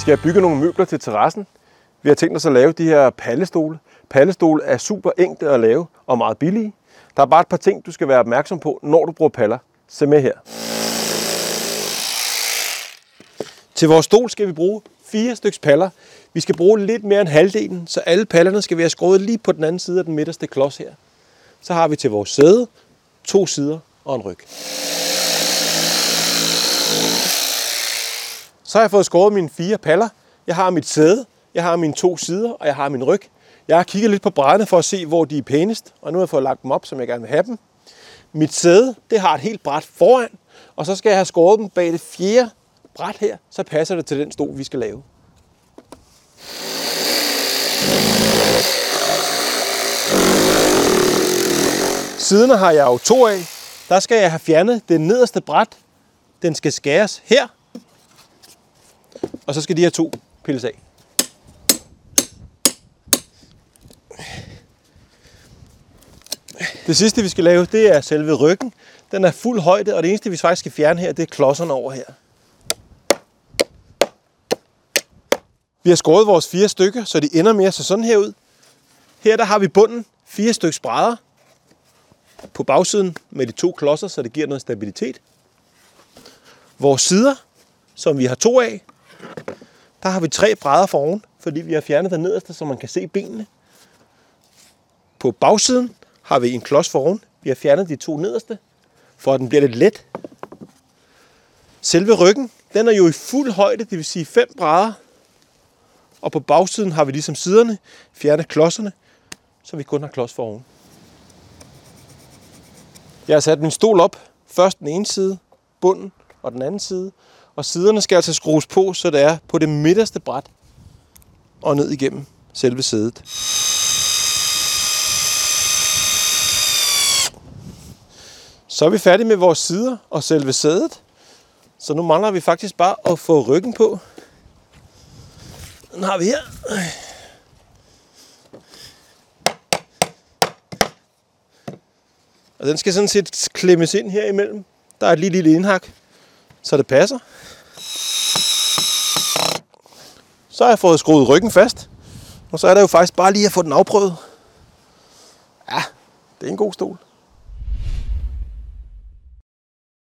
skal have bygget nogle møbler til terrassen. Vi har tænkt os at lave de her pallestole. Pallestole er super enkle at lave og meget billige. Der er bare et par ting, du skal være opmærksom på, når du bruger paller. Se med her. Til vores stol skal vi bruge fire styks paller. Vi skal bruge lidt mere end halvdelen, så alle pallerne skal være skåret lige på den anden side af den midterste klods her. Så har vi til vores sæde to sider og en ryg. Så har jeg fået skåret mine fire paller. Jeg har mit sæde, jeg har mine to sider, og jeg har min ryg. Jeg har kigget lidt på brædderne for at se, hvor de er pænest, og nu har jeg fået lagt dem op, som jeg gerne vil have dem. Mit sæde, det har et helt bræt foran, og så skal jeg have skåret dem bag det fjerde bræt her, så passer det til den stol, vi skal lave. Siderne har jeg jo to af. Der skal jeg have fjernet det nederste bræt. Den skal skæres her. Og så skal de her to pilles af. Det sidste, vi skal lave, det er selve ryggen. Den er fuld højde, og det eneste, vi faktisk skal fjerne her, det er klodserne over her. Vi har skåret vores fire stykker, så de ender med at se sådan her ud. Her der har vi bunden, fire stykker brædder på bagsiden med de to klodser, så det giver noget stabilitet. Vores sider, som vi har to af, der har vi tre brædder for oven, fordi vi har fjernet den nederste, så man kan se benene. På bagsiden har vi en klods for oven. Vi har fjernet de to nederste, for at den bliver lidt let. Selve ryggen, den er jo i fuld højde, det vil sige fem brædder. Og på bagsiden har vi ligesom siderne fjernet klodserne, så vi kun har klods for oven. Jeg har sat min stol op. Først den ene side, bunden og den anden side. Og siderne skal altså skrues på, så det er på det midterste bræt og ned igennem selve sædet. Så er vi færdige med vores sider og selve sædet. Så nu mangler vi faktisk bare at få ryggen på. Den har vi her. Og den skal sådan set klemmes ind her imellem. Der er et lille, lille indhak, så det passer. Så har jeg fået skruet ryggen fast. Og så er det jo faktisk bare lige at få den afprøvet. Ja, det er en god stol.